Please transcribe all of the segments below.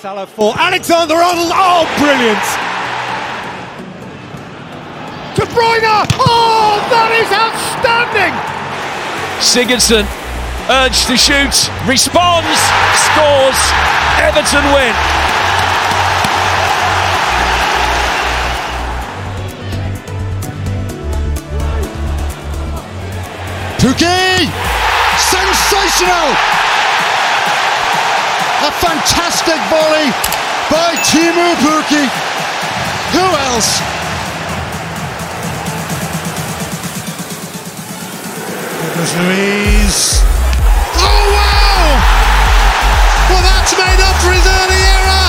Salah for Alexander Arnold. Oh, brilliant! De Bruyne. Oh, that is outstanding! Sigurdsson urged to shoot, responds, scores. Everton win. Pookie! Sensational! A fantastic volley by Timu Pookie. Who else? Douglas Luiz. Oh wow! Well, that's made up for his early error.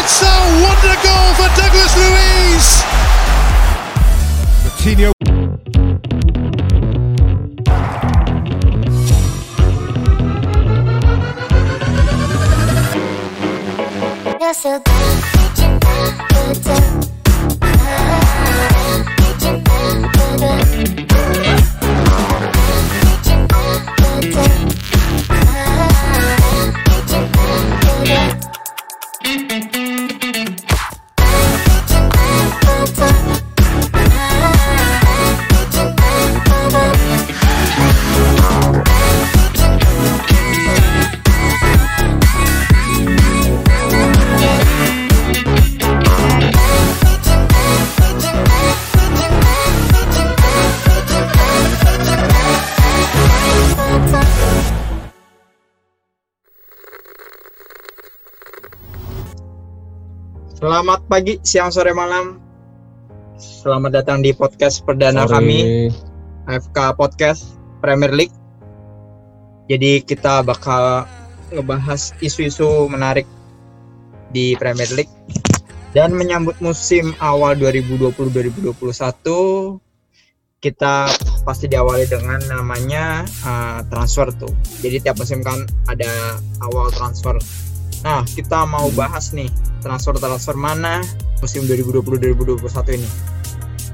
It's a wonder goal for Douglas Luiz. Coutinho. So good, pagi, siang, sore, malam. Selamat datang di podcast perdana kami, AFK Podcast Premier League. Jadi kita bakal ngebahas isu-isu menarik di Premier League dan menyambut musim awal 2020-2021 kita pasti diawali dengan namanya uh, transfer tuh. Jadi tiap musim kan ada awal transfer. Nah, kita mau bahas nih transfer-transfer mana musim 2020-2021 ini.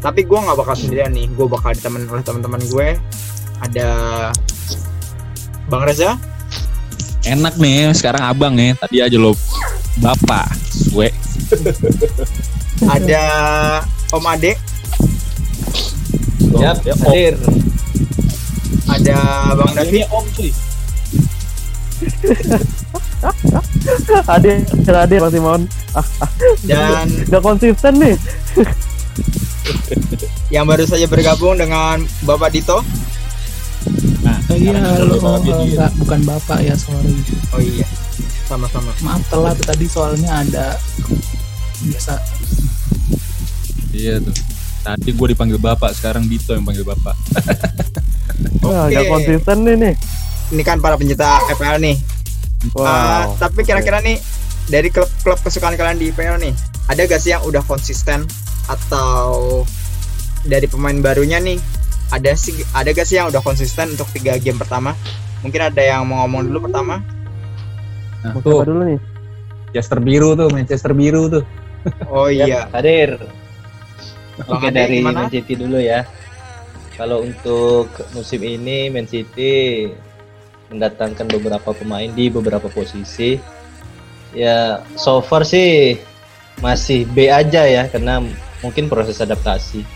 Tapi gue nggak bakal sendirian nih, gue bakal ditemenin oleh teman-teman gue. Ada Bang Reza, Enak nih sekarang abang nih. Tadi aja lo bapak. Gue. ada Om Ade, Yap, hadir. ada Bang David, Om cuy. Hadir, hadir Mas Simon. dan Gak konsisten nih. yang baru saja bergabung dengan Bapak Dito. Nah, iya, sekarang lo kita bawa dia. enggak bukan bapak ya sorry. Oh iya, sama-sama. Maaf telat tadi soalnya ada biasa Iya tuh. Tadi gue dipanggil bapak, sekarang Dito yang panggil bapak. Oke. gak konsisten nih nih. Ini kan para pencinta FPL nih. Ah, Wow. tapi kira-kira nih dari klub-klub kesukaan kalian di IPL nih, ada gak sih yang udah konsisten atau dari pemain barunya nih? Ada sih ada gak sih yang udah konsisten untuk tiga game pertama? Mungkin ada yang mau ngomong dulu pertama. Nah, tuh dulu nih? Manchester biru tuh, Manchester biru tuh. Oh iya. hadir. Oke dari gimana? Man City dulu ya. Kalau untuk musim ini Man City mendatangkan beberapa pemain di beberapa posisi. Ya, so far sih masih B aja ya karena mungkin proses adaptasi.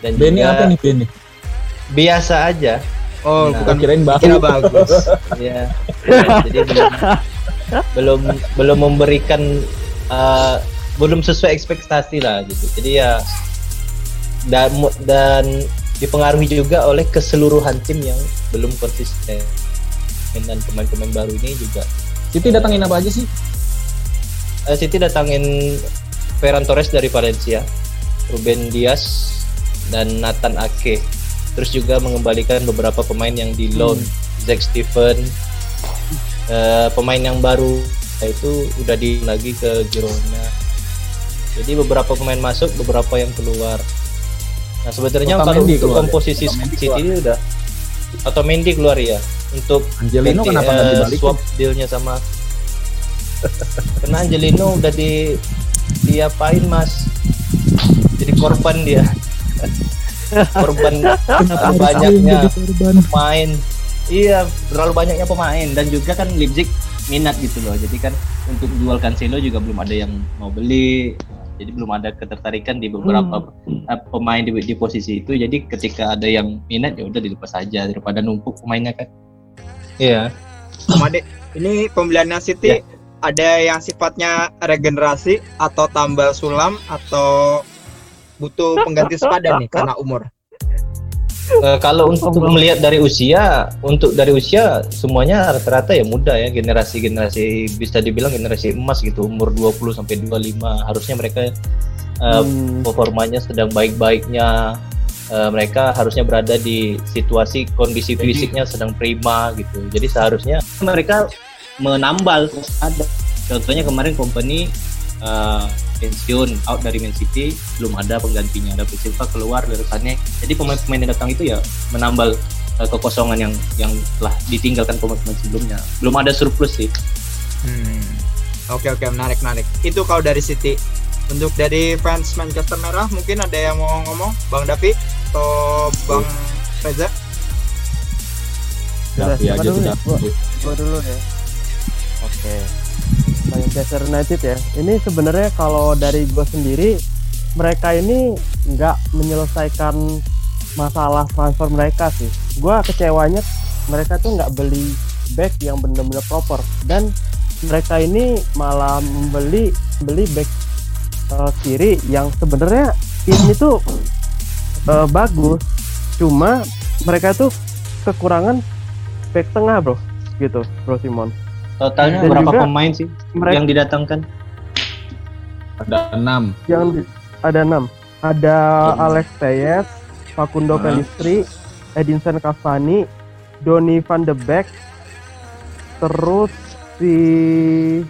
Dan Benny juga apa nih Benny? biasa aja. Oh, Nah, bukan kirain bahu. kira bagus. ya, ya, jadi belum belum belum memberikan uh, belum sesuai ekspektasi lah gitu jadi ya dan dan dipengaruhi juga oleh keseluruhan tim yang belum konsisten dan pemain-pemain baru ini juga. City datangin apa aja sih? uh, City datangin Ferran Torres dari Valencia Ruben Dias dan Nathan Ake. Terus juga mengembalikan beberapa pemain yang di loan. Zack Steven eh, pemain yang baru yaitu udah di lagi ke Girona. Jadi beberapa pemain masuk beberapa yang keluar. Nah sebenarnya kalau untuk ya? komposisi City ini udah atau Mendy keluar ya untuk Angelino ganti, kenapa nggak eh, dibalikin? swap dealnya sama karena Angelino udah di diapain mas jadi korban dia korban kenapa banyaknya korban pemain Iya, terlalu banyaknya pemain dan juga kan Leipzig minat gitu loh. Jadi kan untuk jual Cancelo juga belum ada yang mau beli. Jadi belum ada ketertarikan di beberapa eh, pemain di, di posisi itu. Jadi ketika ada yang minat ya udah dilepas saja daripada numpuk pemainnya kan. Iya. Made, ini pembeliannya City ada yang sifatnya regenerasi atau tambal sulam atau butuh pengganti sepadan nih karena umur. Eh, kalau untuk melihat dari usia, untuk dari usia semuanya rata-rata ya muda ya, generasi-generasi bisa dibilang generasi emas gitu, umur 20 sampai 25 harusnya mereka eh, Hmm. performanya sedang baik-baiknya. Eh, mereka harusnya berada di situasi kondisi fisiknya sedang prima gitu. Jadi seharusnya mereka menambal ada. Contohnya kemarin company eh, pensiun out dari Man City belum ada penggantinya David Silva keluar dari sana jadi pemain-pemain yang datang itu ya menambal eh, kekosongan yang yang telah ditinggalkan pemain-pemain sebelumnya belum ada surplus sih Hmm. Oke oke menarik menarik. Itu kalau dari City. Untuk dari fans Manchester Merah mungkin ada yang mau ngomong, Bang Davi atau Bang Reza? Davi aja dulu gua dulu ya. Oke. Manchester United ya. Ini sebenarnya kalau dari gue sendiri, mereka ini nggak menyelesaikan masalah transfer mereka sih. Gue kecewanya mereka tuh nggak beli back yang benar-benar proper dan mereka ini malah membeli beli back eh, kiri yang sebenarnya ini tuh eh, bagus. Cuma mereka tuh kekurangan back tengah bro gitu bro Simon totalnya Dan berapa juga pemain sih mereka yang didatangkan Ada enam. yang di- ada enam ada Hmm. Alex Teyes Facundo Ah. Pellistri Edinson Cavani Donny van de Beek terus si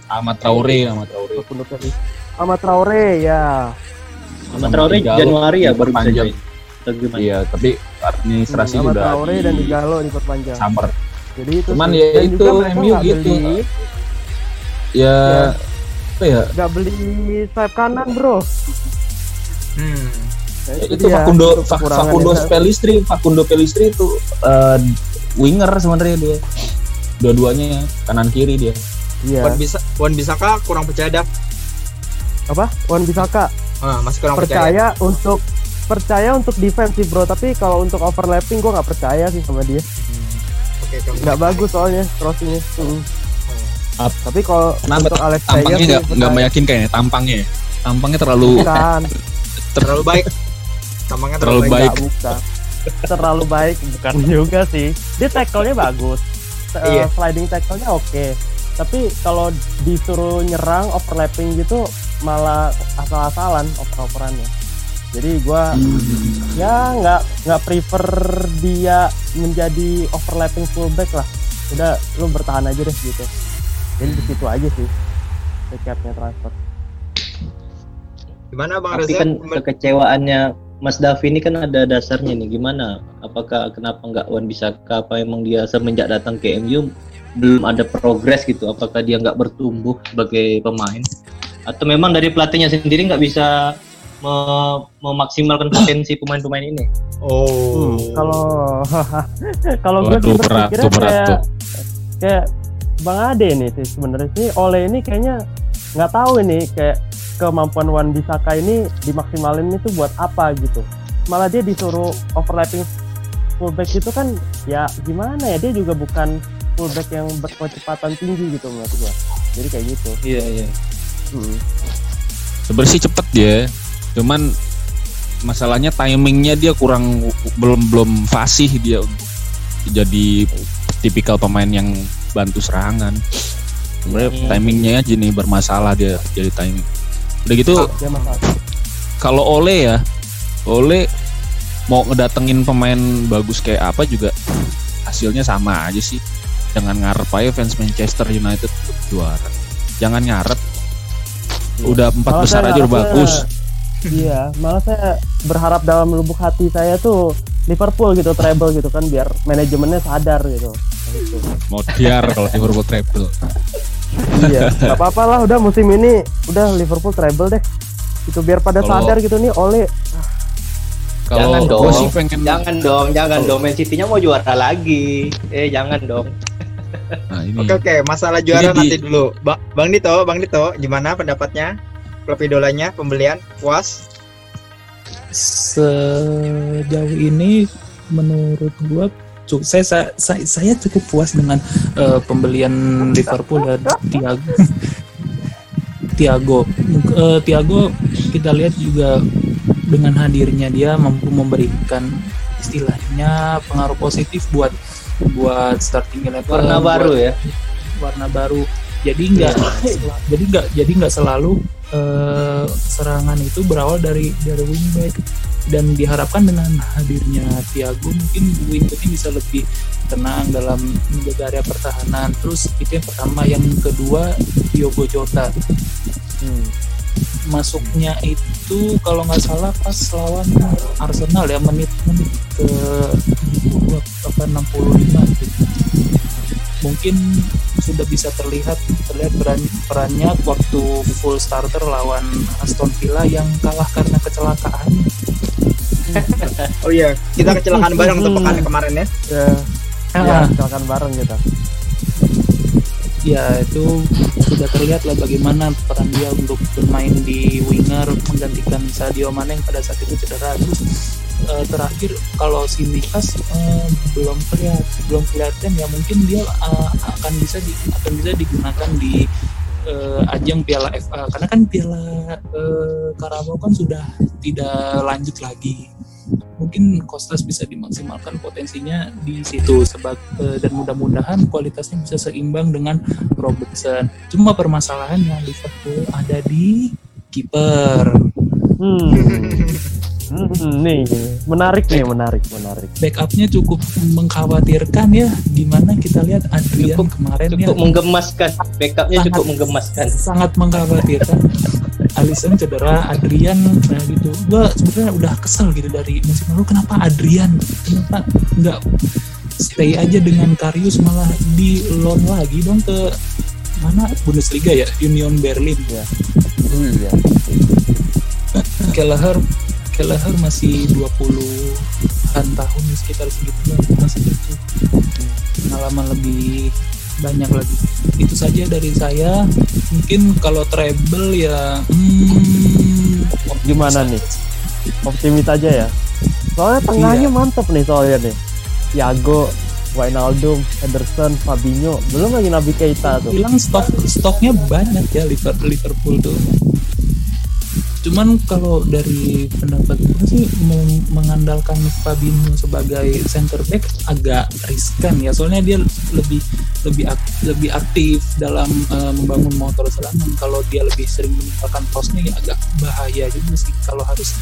Ahmad Traore, Ahmad Traore. Facundo Pellistri Ahmad Traore ya sama Traore Januari ya baru bisa join? Iya, tapi administrasi Ahmad udah Traore di dan Igalo diperpanjang summer. Jadi itu Cuman sih. ya Dan itu, MU gitu. beli Ya, apa ya? nggak beli sayap kanan bro Hmm. Nah, Ya, itu dia, Facundo itu Facundo ya. Pellistri, Facundo Pellistri itu eh, winger sebenarnya dia. Dua-duanya kanan kiri dia. iya Wan bisa Wan Bisaka kurang percaya dah. apa Wan Bisaka Ah, masih kurang percaya. percaya untuk percaya untuk defense sih bro tapi kalau untuk overlapping gue nggak percaya sih sama dia Oke. nggak bagus soalnya crossingnya Hmm. Ap- tapi kalau untuk Alex tampangnya nggak nggak meyakinkan ya tampangnya? ya? Tampangnya terlalu bukan terlalu baik. Tampangnya Terlalu terlalu, baik. bukan terlalu baik bukan juga sih dia tackle-nya bagus Eh, Iya. sliding tackle-nya oke tapi kalau disuruh nyerang overlapping gitu malah asal-asalan oper-operannya jadi gua ya nggak nggak prefer dia menjadi overlapping fullback lah udah lu bertahan aja deh gitu jadi di situ aja sih recapnya transfer Gimana Bang Tapi Reza? kan kekecewaannya Mas Davi ini kan ada dasarnya nih gimana? Apakah kenapa nggak Wan Bisaka? Apa emang dia semenjak datang ke MU belum ada progres gitu? Apakah dia nggak bertumbuh sebagai pemain? Atau memang dari pelatihnya sendiri nggak bisa me- memaksimalkan potensi pemain-pemain ini? Oh. Hmm, kalau kalau gue sih berat tuh, berat kayak tuh. kayak Bang Ade nih sih sebenarnya sih Oleh ini kayaknya nggak tahu ini kayak kemampuan Wan Bisaka ini dimaksimalin itu buat apa gitu malah dia disuruh overlapping fullback itu kan ya gimana ya dia juga bukan fullback yang berkecepatan tinggi gitu menurut gua jadi kayak gitu Iya iya. Hmm. sebenarnya sih cepet dia. Cuman masalahnya timingnya dia kurang belum belum fasih dia untuk jadi tipikal pemain yang bantu serangan. Sebenarnya Hmm. timingnya aja nih bermasalah dia jadi timing. Udah gitu masalah kalau Ole ya, Ole mau ngedatengin pemain bagus kayak apa juga hasilnya sama aja sih. Jangan ngarep aja fans Manchester United juara. Jangan ngarep. Udah empat besar aja udah bagus. Iya, malah saya berharap dalam lubuk hati saya tuh Liverpool gitu treble gitu kan biar manajemennya sadar gitu. Mau diar kalau Liverpool treble. iya, nggak apa-apa lah udah musim ini udah Liverpool treble deh. Itu biar pada Kalau- sadar gitu nih oleh Kalau jangan dong. sih pengen Jangan dong, jangan dong. Man City-nya mau juara lagi. Eh, jangan dong. Nah, ini Oke oke, masalah juara Ini di- nanti dulu. Ba- Bang Dito, Bang Dito, gimana pendapatnya? Klub idolanya, pembelian, puas? sejauh ini menurut gua saya, saya saya saya cukup puas dengan eh, pembelian Liverpool dan Thiago Thiago Eh, Thiago kita lihat juga dengan hadirnya dia mampu memberikan istilahnya pengaruh positif buat buat starting eleven Warna buat baru ya. warna baru jadi nggak sel- jadi nggak jadi nggak selalu eh, serangan itu berawal dari dari wingback dan diharapkan dengan hadirnya Thiago mungkin wingback ini bisa lebih tenang dalam menjaga area pertahanan terus itu yang pertama yang kedua Diogo Jota Hmm. masuknya itu kalau nggak salah pas lawan Arsenal ya menit menit ke 70 apa 65 gitu. Mungkin sudah bisa terlihat terlihat peran, perannya waktu full starter lawan Aston Villa yang kalah karena kecelakaan Oh iya, kita kecelakaan bareng tuh pekan kemarin ya. Ya, Ah, ya, silakan bareng kita. ya itu sudah terlihat lah bagaimana peran dia untuk bermain di winger menggantikan Sadio Mane yang pada saat itu cedera terus eh, terakhir kalau si Mikas eh, belum kelihatan belum kelihatan ya mungkin dia eh, akan bisa di, akan bisa digunakan di eh, ajang Piala FA karena kan Piala eh, Carabao kan sudah tidak lanjut lagi mungkin Kostas bisa dimaksimalkan potensinya di situ sebab dan mudah-mudahan kualitasnya bisa seimbang dengan Robertson. Cuma permasalahannya Liverpool ada di kiper. Hmm. Hmm, nih, menarik nih, menarik, menarik. Backupnya cukup mengkhawatirkan ya. Di mana kita lihat Adrian Cukup- kemarin ya Cukup menggemaskan. Backupnya Sangat- cukup menggemaskan. sangat mengkhawatirkan. Alisson cedera, Adrian nah gitu. Gua sebenarnya udah kesel gitu dari musim lalu. Kenapa Adrian? Kenapa nggak stay aja dengan Karius malah di loan lagi dong ke mana Bundesliga ya Union Berlin Ya. Hmm. Iya. Kelleher Kelleher masih 20-an tahun sekitar segitu masih itu pengalaman lebih banyak lagi itu saja dari saya mungkin kalau treble ya hmm, Gimana nih? Optimis aja ya. Soalnya tengahnya Iya. mantep nih soalnya nih. Thiago, Wijnaldum, Henderson, Fabinho, belum lagi Nabi Keita tuh. bilang stok stoknya banyak ya Liver- Liverpool tuh cuman kalau dari pendapat gue sih meng- mengandalkan Fabinho sebagai center back agak riskan ya. Soalnya dia lebih lebih ak- lebih aktif dalam eh, membangun motor serangan. Kalau dia lebih sering meninggalkan posnya ya agak bahaya juga sih. Kalau harus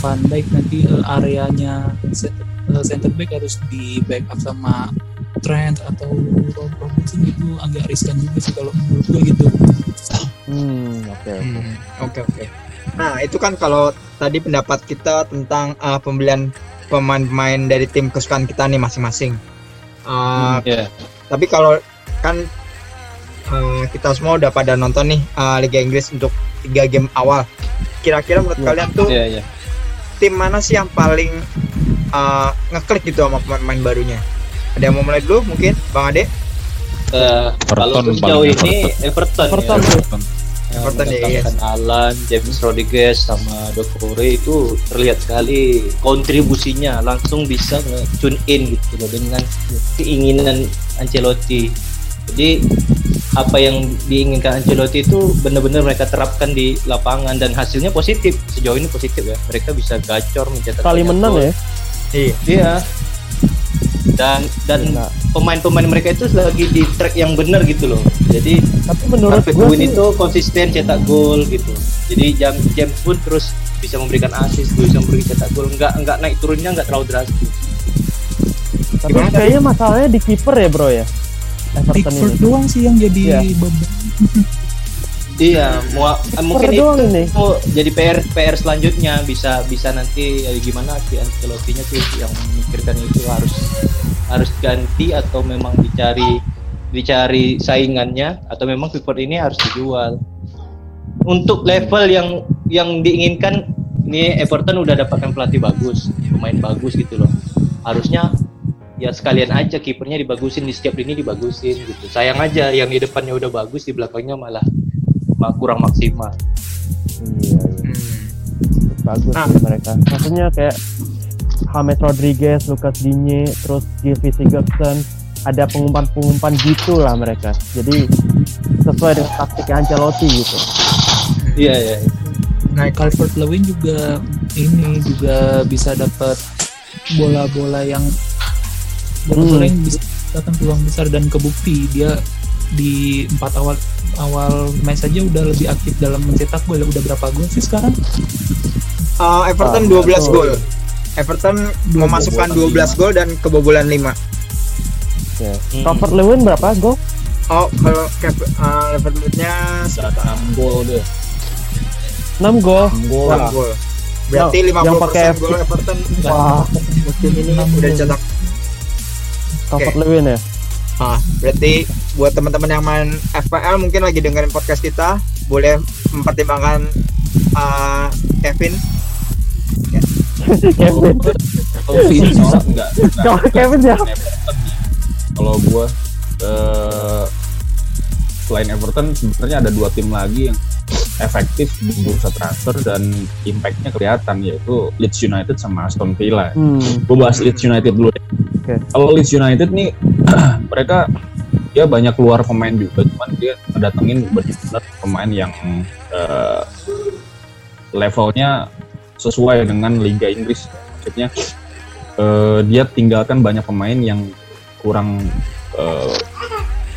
Van Dijk nanti eh, areanya center, eh, center back harus di backup sama Trent atau Rob Robertson itu agak riskan juga sih kalau menurut gue gitu. Hmm, oke oke. Hmm, Oke oke. Nah itu kan kalau tadi pendapat kita tentang uh, pembelian pemain-pemain dari tim kesukaan kita nih masing-masing. Uh, Iya. Tapi kalau kan uh, kita semua udah pada nonton nih uh, Liga Inggris untuk tiga game awal. Kira-kira menurut Iya. kalian tuh Iya, iya. tim mana sih yang paling uh, ngeklik gitu sama pemain-pemain barunya? Ada yang mau mulai dulu mungkin, Bang Ade? Eh, kalau Everton sejauh ini Everton, Everton ya. tuh. Everton ya, mendatangkan Alan, James Rodriguez sama Dokore itu terlihat sekali kontribusinya langsung bisa nge-tune in gitu loh dengan keinginan Ancelotti. Jadi apa yang diinginkan Ancelotti itu benar-benar mereka terapkan di lapangan dan hasilnya positif. Sejauh ini positif ya. Mereka bisa gacor mencetak Kali menang gol. ya. Iya. Iya. Dan dan Nah, pemain-pemain mereka itu lagi di track yang benar gitu loh. Jadi tapi menurut Harvey gue sih, itu konsisten cetak gol gitu. Jadi jam James pun terus bisa memberikan assist, bisa memberikan cetak gol. Enggak enggak naik turunnya enggak terlalu drastis. tapi Gimana kayaknya masalahnya di kiper ya bro ya. Everton Pickford ini. doang sih yang jadi Iya. beban. Iya, mau eh, mungkin itu ini. jadi PR PR selanjutnya bisa bisa nanti eh, gimana si Ancelotti-nya tuh yang memikirkan itu harus harus ganti atau memang dicari dicari saingannya atau memang Pickford ini harus dijual. Untuk level yang yang diinginkan ini Everton udah dapatkan pelatih bagus, pemain bagus gitu loh. Harusnya ya sekalian aja kipernya dibagusin di setiap lini dibagusin gitu. Sayang aja yang di depannya udah bagus di belakangnya malah ma- kurang maksimal. Iya, iya. bagus Nah. sih mereka. Maksudnya kayak James Rodriguez, Lucas Digne, terus Gylfi Sigurdsson, ada pengumpan-pengumpan gitu lah mereka. Jadi sesuai dengan taktiknya Ancelotti gitu. Iya iya. Nah, Calvert Lewin juga ini juga bisa dapat bola-bola yang bola-bola Hmm. yang bisa datang peluang besar dan kebukti dia di empat awal awal match saja udah lebih aktif dalam mencetak gol udah berapa gol sih sekarang uh, Everton Ah, 12 betul. gol. Everton memasukkan 12 gol dan kebobolan 5. Ya. Calvert Lewin berapa gol? Oh, kalau Kev- uh, Liverpool-nya Data 6 gol deh. 6 gol. 6 gol. 6 gol. Berarti Yang- 50% yang pakai gol Everton Wah, musim ini udah gol. dicetak. Calvert Lewin ya. Ah, berarti buat teman-teman yang main FPL mungkin lagi dengerin podcast kita, boleh mempertimbangkan uh, Kevin. Kevin. Kalau soalnya enggak. Kalau Kevin ya. Kalau gua eh, selain Everton sebenarnya ada dua tim lagi yang efektif di bursa transfer dan impactnya kelihatan yaitu Leeds United sama Aston Villa. Hmm. Gue bahas Leeds United dulu deh. Oke. Kalau Leeds United nih mereka dia banyak keluar pemain juga, cuman dia mendatengin benar-benar pemain yang eh, levelnya sesuai dengan Liga Inggris. Maksudnya eh, dia tinggalkan banyak pemain yang kurang eh,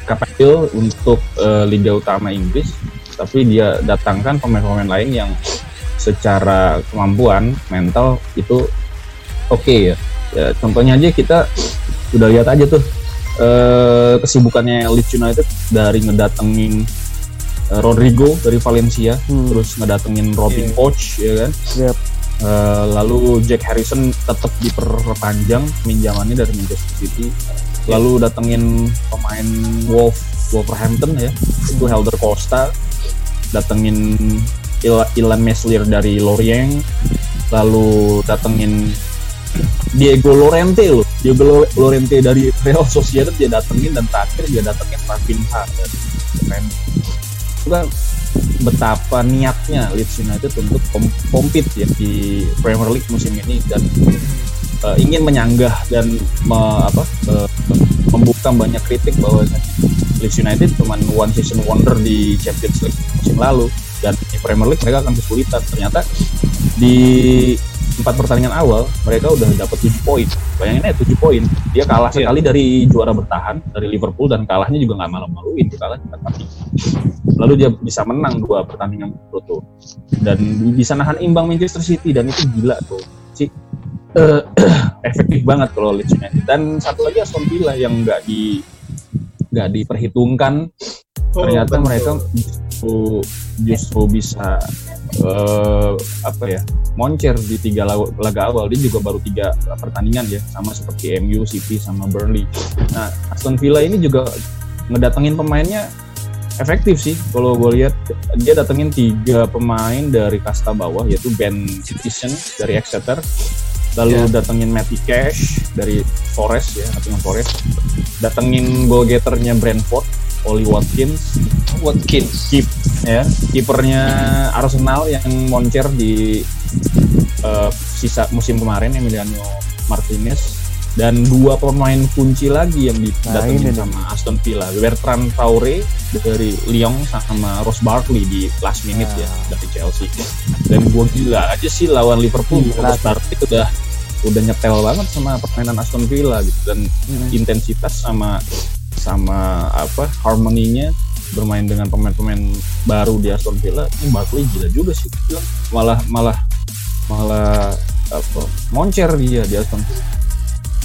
kapabel untuk eh, Liga Utama Inggris, tapi dia datangkan pemain-pemain lain yang secara kemampuan mental itu oke ya. Ya. Contohnya aja kita udah lihat aja tuh eh, kesibukannya Leeds United dari ngedatengin eh, Rodrigo dari Valencia, Hmm. terus ngedatengin Robin Koch ya kan. Yep. Eh, lalu Jack Harrison tetap diperpanjang pinjamannya dari Manchester City. Lalu datengin pemain Wolf Wolverhampton ya, itu Helder Costa. Datengin Il- Ilan Meslier dari Lorient. Lalu datengin Diego Lorente loh. Diego Lo- Lorente dari Real Sociedad dia datengin dan terakhir dia datengin dari Juventus. Itu kan betapa niatnya Leeds United untuk kom- compete ya di Premier League musim ini dan eh, ingin menyanggah dan me- apa eh, membuka banyak kritik bahwa Leeds United cuma one season wonder di Champions League musim lalu dan di Premier League mereka akan kesulitan ternyata di empat pertandingan awal mereka udah dapat 7 poin. Bayangin aja 7 poin. Dia kalah sekali dari juara bertahan dari Liverpool dan kalahnya juga nggak malu-maluin kalah 4 lalu dia bisa menang dua pertandingan beruntun dan bisa nahan imbang Manchester City dan itu gila tuh. Sih eh, efektif banget kalau Leeds United. Dan satu lagi Aston Villa yang nggak di nggak diperhitungkan. Oh, ternyata betul. mereka justru justru bisa eh, apa ya moncer di tiga laga, laga awal. Dia juga baru tiga pertandingan ya sama seperti MU, City sama Burnley. Nah Aston Villa ini juga ngedatengin pemainnya efektif sih kalau gue lihat. Dia datengin tiga pemain dari kasta bawah yaitu Ben Citizen dari Exeter. Lalu datengin Matty Cash dari Forest ya Nottingham Forest. Datengin goal getternya Brentford Oli Watkins. Watkins. keep ya kipernya Arsenal yang moncer di eh, sisa musim kemarin Emiliano Martinez. Dan dua pemain kunci lagi yang Nah, didatengin ini nih. sama Aston Villa. Bertrand Traore dari Lyon sama Ross Barkley di last minute ya dari Chelsea. Dan gua gila aja sih lawan Liverpool. Gila. Ross Barkley itu udah udah nyetel banget sama permainan Aston Villa gitu. Dan intensitas sama sama apa harmoninya bermain dengan pemain-pemain baru di Aston Villa ini Barkley gila juga sih malah malah malah apa moncer dia di Aston Villa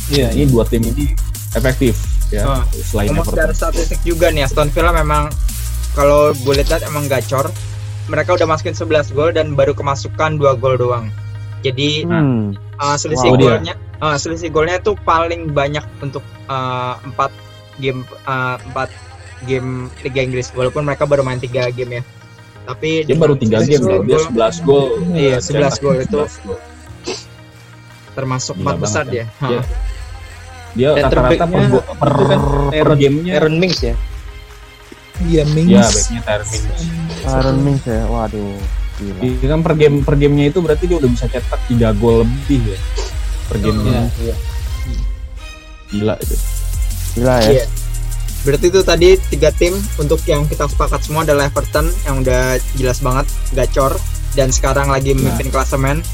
Iya, ini dua tim ini efektif ya Ah. selain Everton dari statistik juga nih Aston Villa memang kalau boleh lihat emang gacor. Mereka udah masukin 11 gol dan baru kemasukan 2 gol doang. Jadi Hmm. uh, selisih Wow. golnya uh, selisih golnya tuh paling banyak untuk uh, 4 game uh, 4 game Liga Inggris walaupun mereka baru main 3 game ya. Tapi Dia baru 3 game loh, dia 11 gol. Iya, Cetak 11 gol itu 11 gol. termasuk Gila empat besar banget dia. ya. Iya. Dia Center rata-rata per, per, kan per Aaron- gamenya Aaron Mings ya. Iya, Mings. ya backnya Termin. Aaron Mings ya waduh gila Dia kan per game per gamenya itu berarti dia udah bisa cetak 3 gol lebih ya per gamenya. Iya. Gila itu. Gila ya Iya. Berarti itu tadi tiga tim untuk yang kita sepakat semua adalah Everton yang udah jelas banget gacor dan sekarang lagi memimpin klasemen.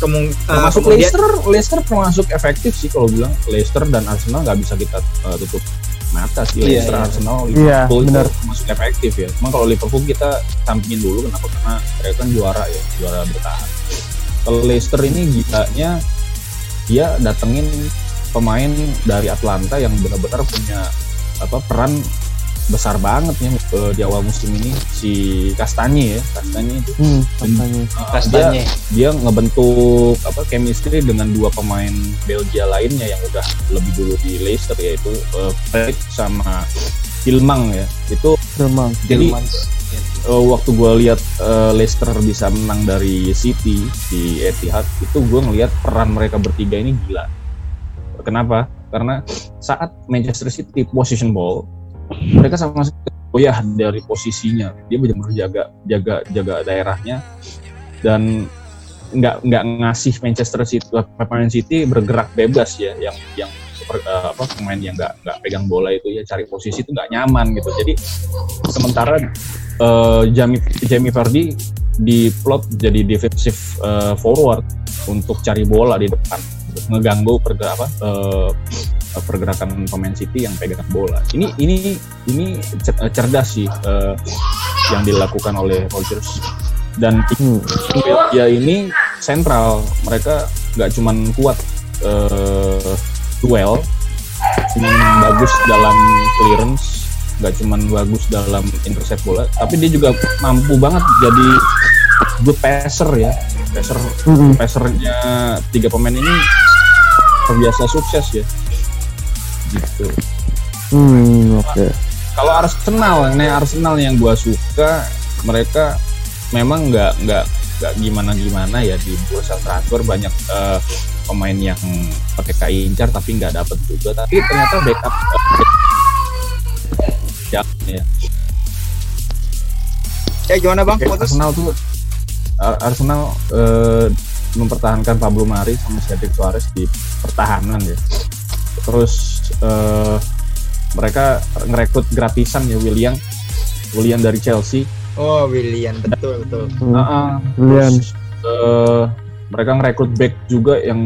Kemung eh, Termasuk kemudian Leicester, Leicester termasuk efektif sih kalau bilang Leicester dan Arsenal nggak bisa kita uh, tutup mata sih Iya, Leicester, iya. Arsenal, Iya, Liverpool itu benar. termasuk efektif ya. Cuma kalau Liverpool kita sampingin dulu kenapa? Karena mereka kan juara ya, juara bertahan. Kalau Leicester ini gilanya dia datengin pemain dari Atlanta yang benar-benar punya apa peran besar banget ya eh, di awal musim ini. Si Kastanye ya Kastanye itu hmm katanya Uh, Kastanye. dia, dia ngebentuk apa chemistry dengan dua pemain Belgia lainnya yang udah lebih dulu di Leicester yaitu uh, Fred sama Tilmang ya. Itu Demang jadi uh, waktu gue lihat uh, Leicester bisa menang dari City di Etihad itu gue ngelihat peran mereka bertiga ini gila kenapa? Karena saat Manchester City position ball mereka sama sekali goyah dari posisinya. Dia benar-benar jaga jaga jaga daerahnya. Dan nggak nggak ngasih Manchester City pemain City bergerak bebas ya yang yang eh, apa pemain yang nggak nggak pegang bola itu ya cari posisi itu nggak nyaman gitu. Jadi sementara eh, Jamie Jamie Vardy diplot jadi defensive eh, forward untuk cari bola di depan ngeganggu pergerak apa eh, pergerakan pemain City yang pegang bola. Ini ini ini cer- eh, cerdas sih eh, yang dilakukan oleh Rodgers dan tim hmm. Belgia ini sentral. Mereka nggak cuman kuat eh, duel, cuman bagus dalam clearance, nggak cuman bagus dalam intercept bola, tapi dia juga mampu banget jadi good passer ya. Passer Hmm. passernya tiga pemain ini terbiasa sukses ya gitu Hmm, oke kalau Arsenal nih Arsenal yang gua suka mereka memang nggak nggak nggak gimana gimana ya di bursa transfer banyak eh, pemain yang pakai incar tapi nggak dapet juga tapi ternyata backup ya, ya. ya gimana bang? Arsenal tuh Arsenal eh, mempertahankan Pablo Mari sama Cedric Suarez di pertahanan ya. Terus eh, mereka ngerekrut gratisan ya William William dari Chelsea. Oh William betul betul. Hmm. Heeh. William. Terus, eh, mereka ngerekrut back juga yang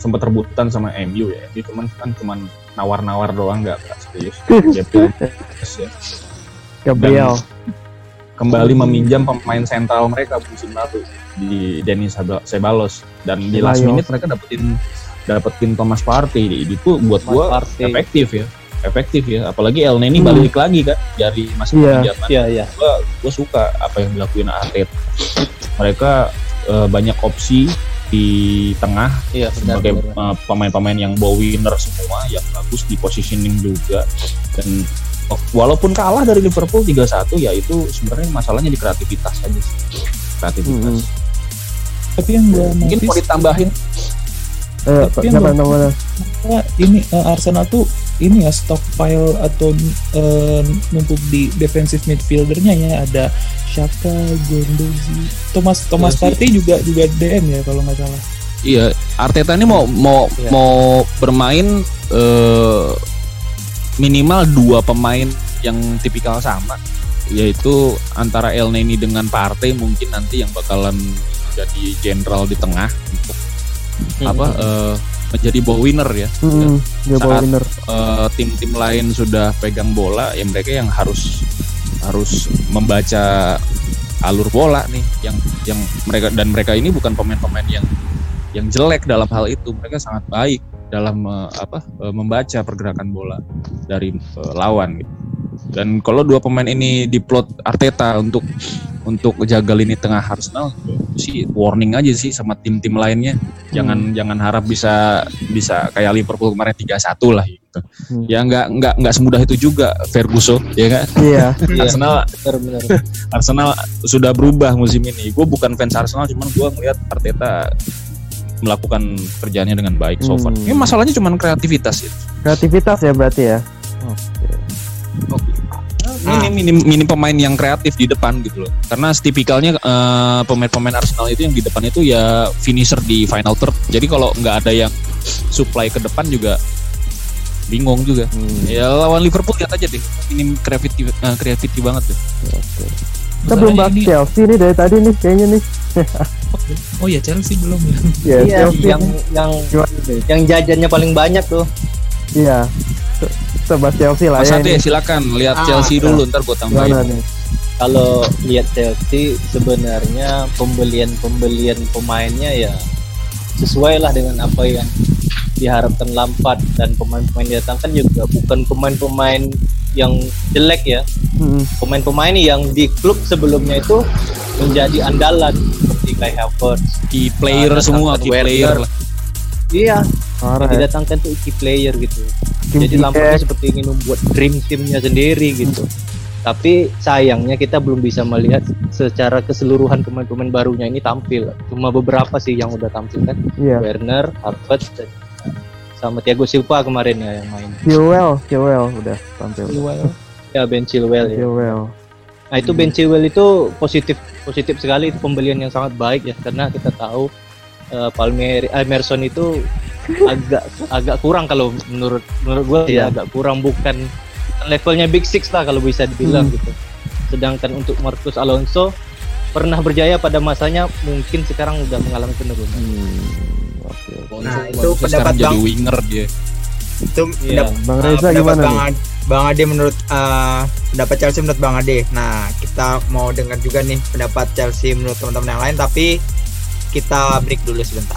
sempat rebutan sama MU ya. Ini cuman kan cuman nawar-nawar doang nggak serius. Gabriel ya. Gabriel kembali meminjam pemain sentral mereka musim lalu di Denis Seba- Sebalos dan di last minute mereka dapetin dapetin Thomas Partey itu buat gua efektif ya efektif ya apalagi El Neni Hmm. balik lagi kan dari masa Iya. pinjaman Iya, iya. gua gua suka apa yang dilakuin Arteta mereka eh, banyak opsi di tengah Iya, benar. sebagai uh, pemain-pemain yang bawa winner semua yang bagus di positioning juga dan walaupun kalah dari Liverpool 3-1 ya itu sebenarnya masalahnya di kreativitas aja sih. kreativitas Hmm. Tapi yang gue mungkin mau ditambahin eh, Tapi yang Wah, ini eh, Arsenal tuh ini ya stockpile atau numpuk di defensive midfieldernya ya ada Shaka, Gondozi, Thomas Thomas sih. Partey juga juga DM ya kalau nggak salah. Iya, Arteta ini mau mau Iya. mau bermain eh, minimal dua pemain yang tipikal sama, yaitu antara El Neni dengan Partey mungkin nanti yang bakalan jadi jenderal di tengah untuk apa eh, menjadi ball winner ya. hmm, dia bawa Saat- winner. Eh, tim-tim lain sudah pegang bola, ya mereka yang harus harus membaca alur bola nih, yang yang mereka dan mereka ini bukan pemain-pemain yang yang jelek dalam hal itu, mereka sangat baik dalam eh, apa eh, membaca pergerakan bola dari eh, lawan. Gitu. Dan kalau dua pemain ini diplot Arteta untuk untuk jaga lini tengah Arsenal, sih warning aja sih sama tim-tim lainnya. Jangan jangan harap bisa bisa kayak Liverpool kemarin 3-1 lah gitu. Ya nggak nggak nggak semudah itu juga Ferguson, ya kan? Iya. Iya. Arsenal Benar-benar. Arsenal sudah berubah musim ini. Gue bukan fans Arsenal, cuman gue melihat Arteta melakukan kerjaannya dengan baik so far. Hmm. Ini masalahnya cuman kreativitas itu. Kreativitas ya berarti ya. Minim, minim, minim pemain yang kreatif di depan gitu loh. Karena tipikalnya eh, pemain-pemain Arsenal itu yang di depan itu ya finisher di final third. Jadi kalau nggak ada yang supply ke depan juga bingung juga. Hmm. Ya lawan Liverpool lihat aja deh. Minim kreativiti, eh, kreativiti banget tuh. Kita belum bahas ini, Chelsea nih dari tadi nih kayaknya nih. oh ya Chelsea belum ya. Ya, Iya, Chelsea yang yang yang jajannya paling banyak tuh. Iya. Coba Chelsea lah Mas ya. Ade ini. silakan lihat Ah, Chelsea dulu ntar gue tambahin. nih? Kalau lihat Chelsea sebenarnya pembelian-pembelian pemainnya ya sesuai lah dengan apa yang diharapkan Lampard dan pemain-pemain yang datangkan juga bukan pemain-pemain yang jelek ya. Hmm. pemain-pemain yang di klub sebelumnya itu menjadi andalan seperti Kai Havertz Key player Ada semua, key player lah. iya. Parah ya. didatangkan tuh key player gitu. Kim jadi Lampard seperti ingin membuat dream teamnya sendiri gitu. Tapi sayangnya kita belum bisa melihat secara keseluruhan pemain-pemain barunya ini tampil. Cuma beberapa sih yang udah tampil kan. Iya. Werner, Havertz dan sama Thiago Silva kemarin ya yang main Chilwell, Chilwell udah tampil. ya Ben Chilwell ya Chilwell. Nah itu Ben Chilwell itu positif positif sekali itu pembelian yang sangat baik ya karena kita tahu eh, Palmer Emerson itu agak agak kurang kalau menurut menurut gue ya agak kurang bukan levelnya Big Six lah kalau bisa dibilang gitu. Sedangkan untuk Marcus Alonso pernah berjaya pada masanya mungkin sekarang udah mengalami penurunan. Hmm, Oke. Nah, itu pendapat jadi Bang winger dia. itu Iya. pendap- Bang uh, Reza pendapat gimana Bang, nih? Ad- Bang Ade menurut uh, pendapat Chelsea menurut Bang Ade. Nah, kita mau dengar juga nih pendapat Chelsea menurut teman-teman yang lain tapi kita break dulu sebentar.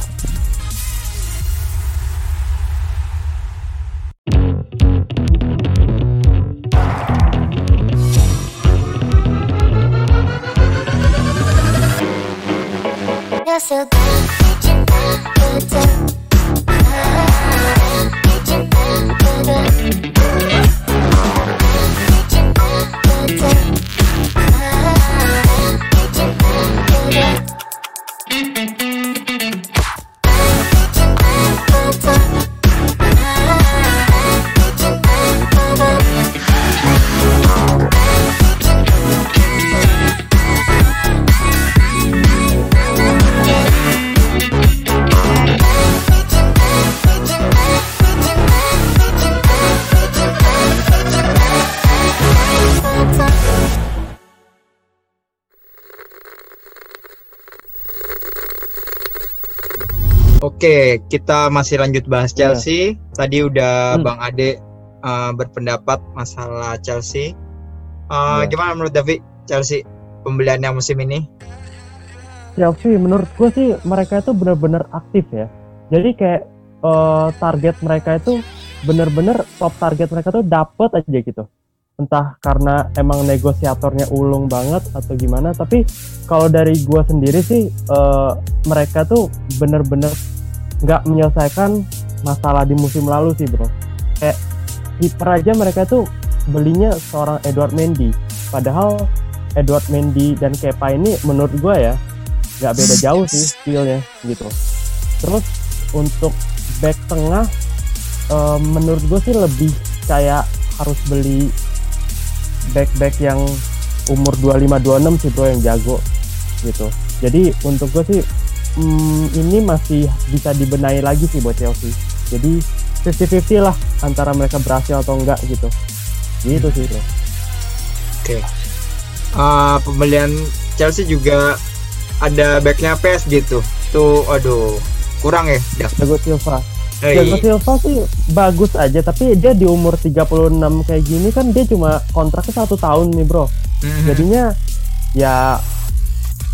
Oke, kita masih lanjut bahas Iya. Chelsea. Tadi udah Hmm. Bang Ade uh, berpendapat masalah Chelsea. Uh, Iya. Gimana menurut David Chelsea pembelian yang musim ini? Chelsea menurut gue sih mereka itu benar-benar aktif ya. Jadi kayak eh, target mereka itu benar-benar top target mereka tuh dapet aja gitu. Entah karena emang negosiatornya ulung banget atau gimana. Tapi kalau dari gue sendiri sih eh, mereka tuh benar-benar nggak menyelesaikan masalah di musim lalu sih bro. Kayak kiper aja mereka tuh belinya seorang Edward Mendy. Padahal Edward Mendy dan Kepa ini menurut gue ya nggak beda jauh sih skillnya gitu. Terus untuk back tengah eh, menurut gue sih lebih kayak harus beli back back yang umur 25-26 sih bro yang jago gitu. Jadi untuk gue sih hmm, ini masih bisa dibenahi lagi sih buat Chelsea. Jadi 50-50 lah antara mereka berhasil atau enggak gitu. Gitu sih bro. Uh, pembelian Chelsea juga ada backnya PS gitu. Tuh, aduh, kurang ya. Thiago Silva. Eh, Thiago Silva sih bagus aja tapi dia di umur 36 kayak gini kan dia cuma kontraknya satu tahun nih bro. mhm. Jadinya ya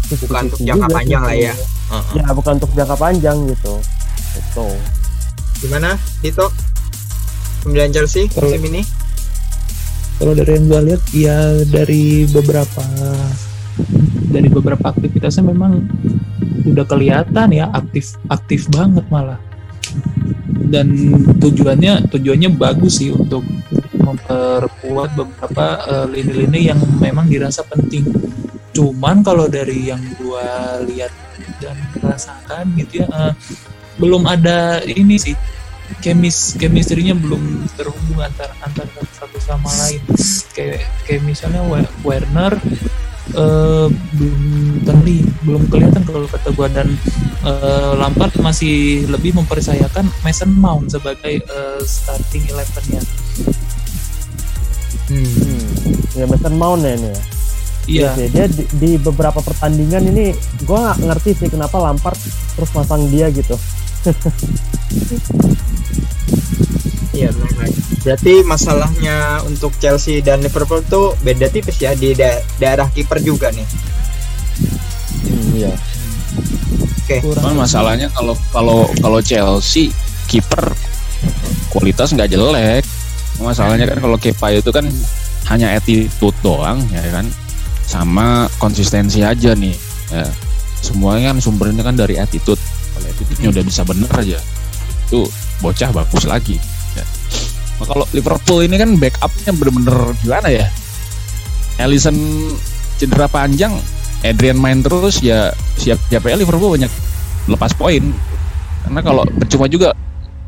bukan untuk 50-50 jangka panjang lah ya. Uh-uh. Ya bukan untuk jangka panjang gitu. Gitu. Gimana, Tito? Pembelian Chelsea musim ini? Kalau dari yang gue lihat ya dari beberapa dari beberapa aktivitasnya memang udah kelihatan ya aktif aktif banget malah dan tujuannya tujuannya bagus sih untuk memperkuat beberapa eh, lini-lini yang memang dirasa penting. Cuman kalau dari yang gua lihat dan rasakan gitu ya eh, belum ada ini sih kemis chemistry-nya belum terhubung antar antar satu sama lain kayak kayak misalnya Werner eh, belum terlihat belum kelihatan kalau kata gua dan eh, Lampard masih lebih mempercayakan Mason Mount sebagai eh, starting eleven-nya. Hmm. Ya Mason Mount ya ini ya. Iya, sih, dia di, di beberapa pertandingan ini gue nggak ngerti sih kenapa Lampard terus masang dia gitu. Iya benar. Berarti masalahnya untuk Chelsea dan Liverpool tuh beda tipis ya di da- daerah kiper juga nih. Hmm, iya. Oke. kurang Cuman masalahnya kalau kalau kalau Chelsea kiper kualitas nggak jelek. Masalahnya kan kalau Kepa itu kan hanya attitude doang ya kan, sama konsistensi aja nih. Ya. Semuanya kan sumbernya kan dari attitude. Kalau attitude-nya udah bisa bener aja, itu bocah bagus lagi. Ya. Nah, kalau Liverpool ini kan backupnya bener-bener gimana ya? Alisson cedera panjang, Adrian main terus ya siap siapa ya Liverpool banyak lepas poin karena kalau percuma juga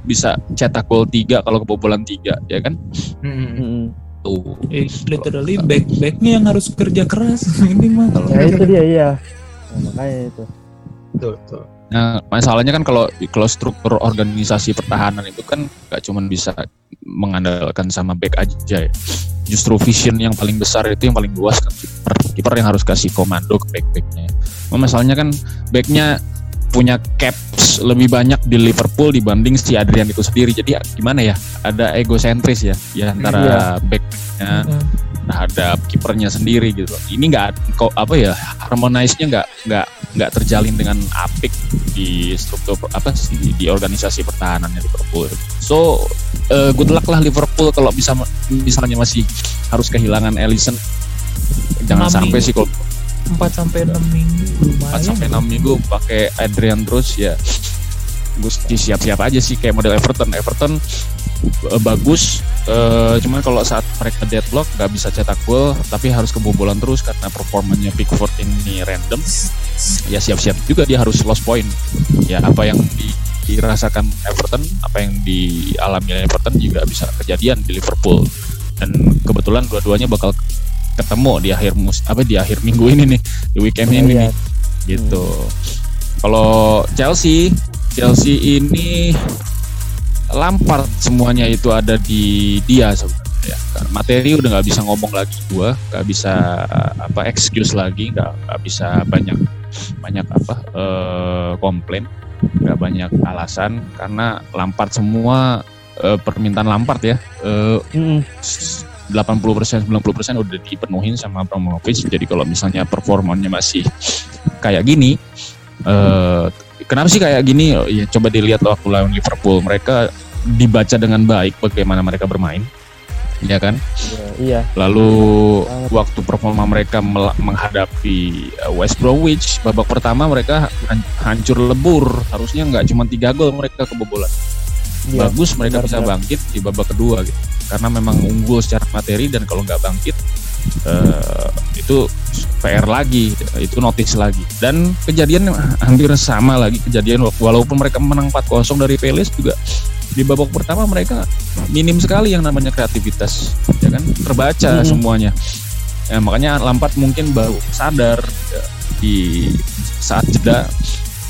bisa cetak gol 3 kalau kebobolan 3 ya kan Hmm. Hmm. Tuh eh, literally back backnya yang harus kerja keras ini mah kalau Ya itu dia iya. Nah, makanya itu. Betul, betul. nah masalahnya kan kalau kalau struktur organisasi pertahanan itu kan gak cuma bisa mengandalkan sama back aja ya justru vision yang paling besar itu yang paling luas kan kiper kiper yang harus kasih komando ke back backnya nah, masalahnya kan backnya punya caps lebih banyak di Liverpool dibanding si Adrian itu sendiri jadi ya, gimana ya ada egosentris ya ya antara backnya Hmm. terhadap kipernya sendiri gitu. Ini nggak kok apa ya harmonize-nya nggak nggak nggak terjalin dengan apik di struktur apa sih di organisasi pertahanannya Liverpool. So eh, good luck lah Liverpool kalau bisa misalnya masih harus kehilangan Alisson. Jangan Enam sampai sih kalau 4 sampai 6 minggu 4 lumayan. sampai 6 minggu pakai Adrian terus ya. Gue siap-siap aja sih kayak model Everton. Everton eh, bagus eh, cuman kalau saat mereka deadlock nggak bisa cetak gol tapi harus kebobolan terus karena performanya Pickford ini random. Ya siap-siap juga dia harus lost point. Ya apa yang di- dirasakan Everton apa yang dialami Everton juga bisa kejadian di Liverpool. Dan kebetulan dua-duanya bakal ketemu di akhir mus apa di akhir minggu ini nih di weekend ini Iya. nih gitu. Kalau Chelsea, Chelsea ini Lampard semuanya itu ada di dia sebenarnya. Ya. Materi udah nggak bisa ngomong lagi gua, nggak bisa apa excuse lagi, nggak bisa banyak banyak apa eh, komplain, nggak banyak alasan karena Lampard semua eh, permintaan Lampard ya. Mm-mm. 80% 90% udah dipenuhin sama Abramovich. Jadi kalau misalnya performanya masih kayak gini eh kenapa sih kayak gini? Ya coba dilihat waktu lawan Liverpool. Mereka dibaca dengan baik bagaimana mereka bermain. Ya kan? Iya, iya. Lalu Banget. waktu performa mereka menghadapi uh, West Bromwich babak pertama mereka han- hancur lebur. Harusnya nggak cuma tiga gol mereka kebobolan Iya. bagus mereka bisa benar-benar. bangkit di babak kedua gitu karena memang unggul secara materi dan kalau nggak bangkit eh, itu PR lagi itu notice lagi dan kejadian hampir sama lagi kejadian walaupun mereka menang 4-0 dari Palace juga di babak pertama mereka minim sekali yang namanya kreativitas ya kan terbaca Mhm. semuanya ya, makanya Lampard mungkin baru sadar ya, di saat jeda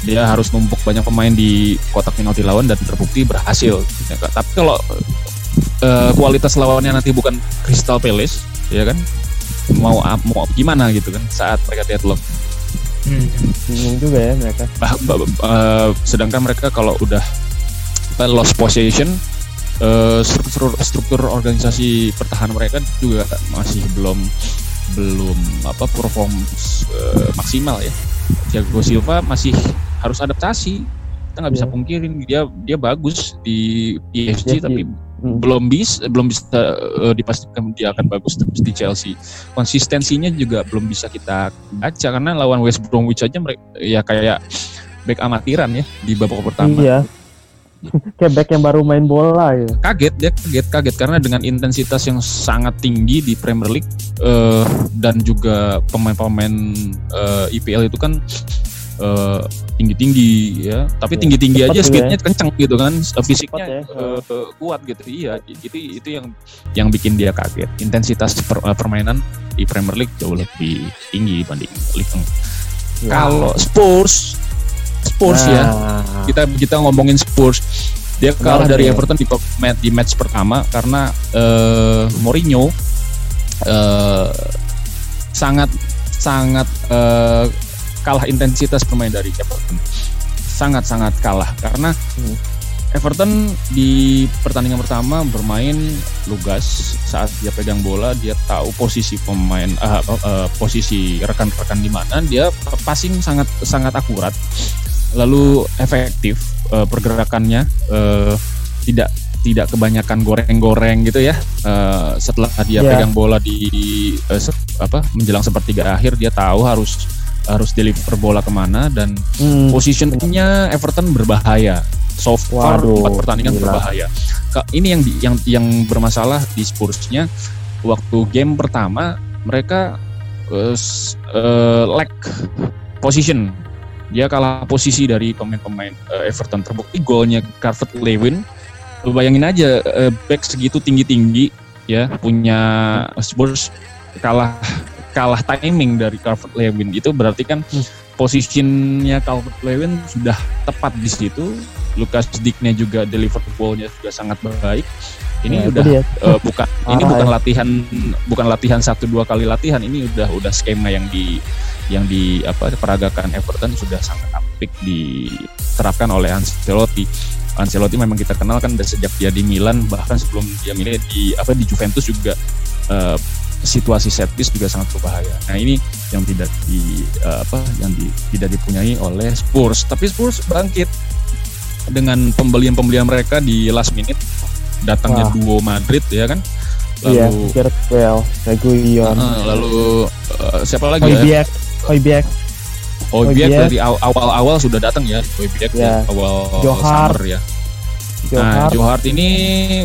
dia harus numpuk banyak pemain di kotak penalti lawan dan terbukti berhasil. Ya, Kak. tapi kalau eh, kualitas lawannya nanti bukan Crystal Palace, ya kan? Mau mau gimana gitu kan saat mereka deadlock. Hmm. Bingung juga ya mereka. Bah- bah- eh, sedangkan mereka kalau udah eh, lost possession eh, struktur struktur organisasi pertahanan mereka juga masih belum belum apa perform eh, maksimal ya. Thiago Silva masih harus adaptasi. Kita nggak bisa Iya. pungkirin dia dia bagus di PSG PSG. tapi Hmm. belum bisa belum bisa eh, dipastikan dia akan bagus terus di Chelsea. Konsistensinya juga belum bisa kita baca karena lawan West Bromwich aja mereka ya kayak back amatiran ya di babak pertama. Iya. kayak back yang baru main bola gitu. kaget dia kaget kaget karena dengan intensitas yang sangat tinggi di Premier League eh, dan juga pemain-pemain eh, IPL itu kan eh, tinggi-tinggi ya. Tapi Iya, tinggi-tinggi aja speednya kenceng gitu kan eh, fisiknya ya. eh, kuat gitu. Iya itu itu yang yang bikin dia kaget. Intensitas per- eh, permainan di Premier League jauh lebih tinggi dibanding Liga Ya. kalau Spurs Spurs ya. Nah, kita kita ngomongin Spurs. Dia kalah Menarik dari nih. Everton di, di match pertama karena eh, Mourinho eh, sangat sangat eh, kalah intensitas bermain dari Everton sangat sangat kalah karena Hmm. Everton di pertandingan pertama bermain lugas saat dia pegang bola dia tahu posisi pemain eh, eh, posisi rekan-rekan di mana dia passing sangat sangat akurat lalu efektif eh, pergerakannya eh, tidak tidak kebanyakan goreng-goreng gitu ya Eh, setelah dia Iya. pegang bola di se- apa menjelang sepertiga akhir dia tahu harus harus deliver bola ke mana dan hmm, positioningnya Everton berbahaya. So far Waduh, empat pertandingan gila. berbahaya. Ini yang yang yang bermasalah di Spursnya waktu game pertama mereka s- eh, lack position. Dia kalah posisi dari pemain-pemain eh, Everton. Terbukti golnya Carvet Lewin. Lu bayangin aja eh, back segitu tinggi-tinggi ya punya Spurs kalah kalah timing dari Calvert Lewin itu berarti kan Hmm. posisinya Calvert Lewin sudah tepat di situ. Lucas Digne juga deliver ball-nya juga sangat baik. Ini Nah, itu udah eh, bukan ini Parah bukan ya. latihan bukan latihan satu dua kali latihan ini udah udah skema yang di yang di apa peragakan Everton sudah sangat apik diterapkan oleh Ancelotti. Ancelotti memang kita kenal kan dari sejak dia di Milan bahkan sebelum dia milih di apa di Juventus juga eh, situasi set piece juga sangat berbahaya. Nah ini yang tidak di eh, apa yang di- tidak dipunyai oleh Spurs. Tapi Spurs bangkit dengan pembelian-pembelian mereka di last minute datangnya Wah. duo Madrid ya kan. Iya, Lalu Gareth Bale, Reguilon, eh, lalu eh, siapa lagi ya? Hojbjerg, Hojbjerg, Hojbjerg Hojbjerg. dari aw- awal-awal sudah datang ya Hojbjerg Ya. ya, awal Johar. summer ya. Nah, Johar, Johar ini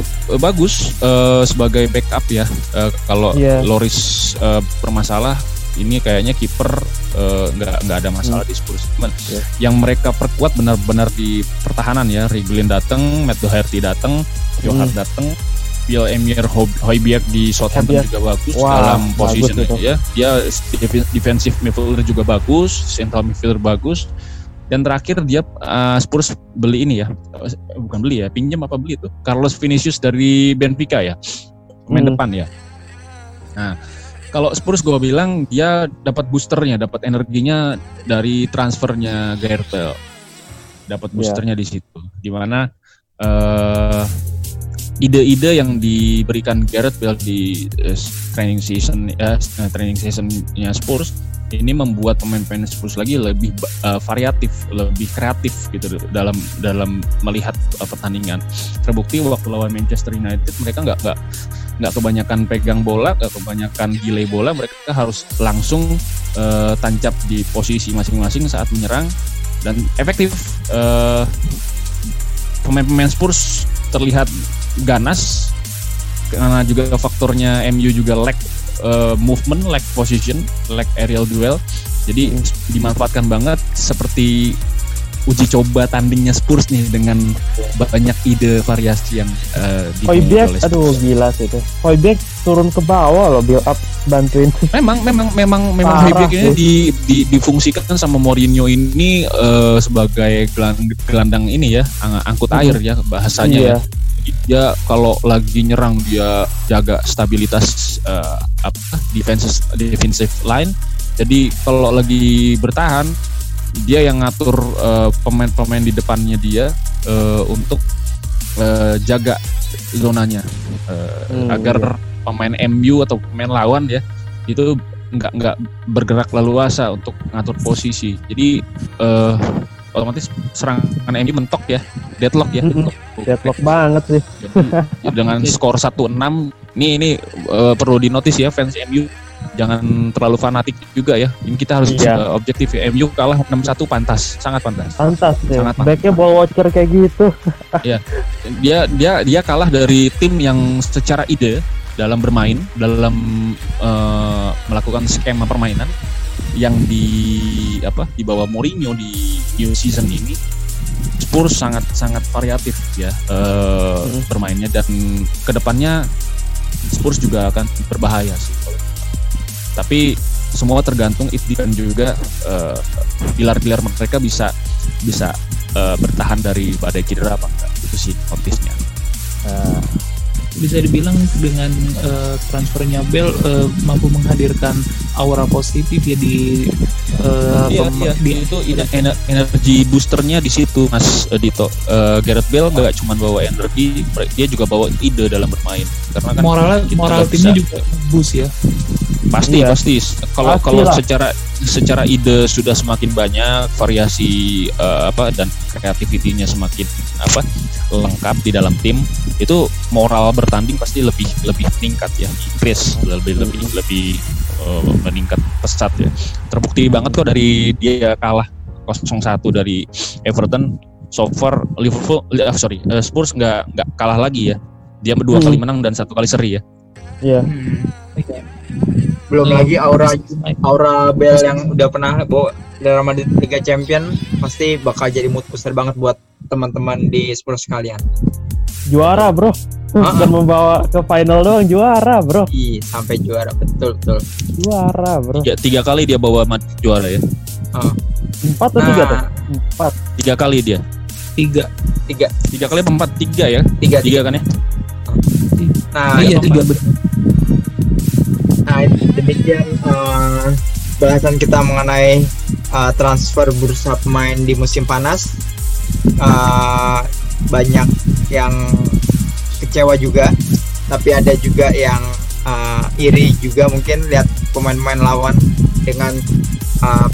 eh, bagus eh, sebagai backup ya. Eh, kalau Iya. Loris eh, bermasalah, ini kayaknya kiper nggak nggak ada masalah di Spurs. Cuman Iya. yang mereka perkuat benar-benar di pertahanan ya. Reguilin datang, Matt Doherty datang, Johar Hmm. datang. Bill Emir Hojbjerg di Southampton juga bagus Wah, dalam position itu. ya. Dia def- defensive midfielder juga bagus, central midfielder bagus. Dan terakhir dia uh, Spurs beli ini ya, bukan beli ya, pinjam apa beli tuh? Carlos Vinicius dari Benfica ya, pemain Hmm. depan ya. Nah, kalau Spurs gue bilang dia dapat boosternya, dapat energinya dari transfernya Gareth Bale, dapat Iya. boosternya di situ, di mana eh ide-ide yang diberikan Gareth Bale di eh, training season ya eh, training seasonnya Spurs ini membuat pemain-pemain Spurs lagi lebih eh, variatif, lebih kreatif gitu dalam dalam melihat eh, pertandingan. Terbukti waktu lawan Manchester United mereka nggak nggak nggak kebanyakan pegang bola, nggak kebanyakan delay bola, mereka harus langsung eh, tancap di posisi masing-masing saat menyerang dan efektif. Eh, pemain-pemain Spurs terlihat ganas karena juga faktornya MU juga lack uh, movement, lack position, lack aerial duel. Jadi dimanfaatkan banget seperti uji coba tandingnya Spurs nih dengan banyak ide variasi yang uh, oleh aduh gila sih itu. Hojbjerg turun ke bawah loh, build up bantuin. Memang memang memang memang Hojbjerg ini di, di, difungsikan sama Mourinho ini uh, sebagai geland- gelandang ini ya, ang- angkut Mhm. air ya bahasanya Iya. ya. dia kalau lagi nyerang dia jaga stabilitas eh, apa defensive defensive line jadi kalau lagi bertahan dia yang ngatur eh, pemain-pemain di depannya dia eh, untuk eh, jaga zonanya eh, Hmm, agar pemain MU atau pemain lawan ya itu nggak nggak bergerak leluasa untuk ngatur posisi. Jadi eh, otomatis serangan MU mentok ya deadlock ya. Untuk- Deadlock. banget sih. jadi, dengan skor 1-6 ini ini eh, perlu dinotis ya fans MU jangan terlalu fanatik juga ya. Ini kita harus Iya. eh, objektif ya. MU kalah 6-1 pantas, sangat pantas. Pantas ya. Sangat pantas. Backnya ball watcher kayak gitu. Dia dia dia kalah dari tim yang secara ide dalam bermain, dalam eh, melakukan skema permainan yang di apa di bawah Mourinho di new season ini Spurs sangat sangat variatif ya eh, bermainnya dan ke depannya Spurs juga akan berbahaya sih. Tapi semua tergantung Ifdi dan juga eh, pilar-pilar mereka bisa bisa eh, bertahan dari badai cedera apa enggak itu sih notisnya. Nah, bisa dibilang dengan eh, transfernya Bell eh, mampu menghadirkan aura positif ya di eh, Iya, pem- iya, di- itu ener- energi boosternya di situ Mas Dito. Eh, Gareth Bale gak cuma bawa energi, dia juga bawa ide dalam bermain. Karena kan moral moral timnya bisa- juga boost ya pasti Iya. pasti. Kalau Pasti kalau lah. secara secara ide sudah semakin banyak, variasi eh, apa dan kreativitinya semakin apa lengkap di dalam tim, itu moral bertanding pasti lebih lebih meningkat ya, increase lebih lebih lebih eh, meningkat pesat ya. Terbukti banget kok dari dia kalah 0-1 dari Everton. So far Liverpool, eh, sorry eh, Spurs nggak nggak kalah lagi ya. Dia dua Hmm. kali menang dan satu kali seri ya. Iya. Belum Hmm. lagi aura aura Bell yang udah pernah bawa Real Madrid Liga Champion pasti bakal jadi mood booster banget buat teman-teman di Spurs sekalian. Juara, Bro. Ah, Bukan membawa ke final doang juara, Bro. Ih, sampai juara betul betul. Juara, Bro. Tiga, tiga kali dia bawa Madrid juara ya. Ah, Empat atau tiga tuh? nah, Empat. Tiga kali dia. tiga tiga Tiga kali empat tiga ya? tiga tiga. Tiga kan ya? Nah, iya tiga Nah, demikian eh, bahasan kita mengenai eh, transfer bursa pemain di musim panas. Eh, banyak yang kecewa juga, tapi ada juga yang eh, iri juga mungkin lihat pemain-pemain lawan dengan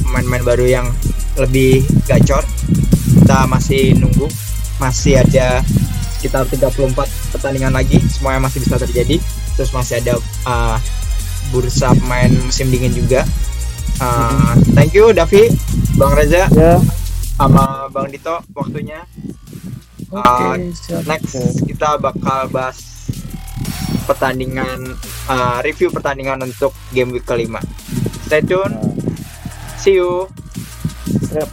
pemain-pemain baru yang lebih gacor. Kita masih nunggu, masih ada sekitar 34 pertandingan lagi, semuanya masih bisa terjadi. Terus masih ada eh, bursa pemain musim dingin juga. Uh, thank you Davi, Bang Reza, Ya. sama Bang Dito waktunya. oke Uh, siap next kita bakal bahas pertandingan uh, review pertandingan untuk game week kelima. Stay tune. See you. Yap.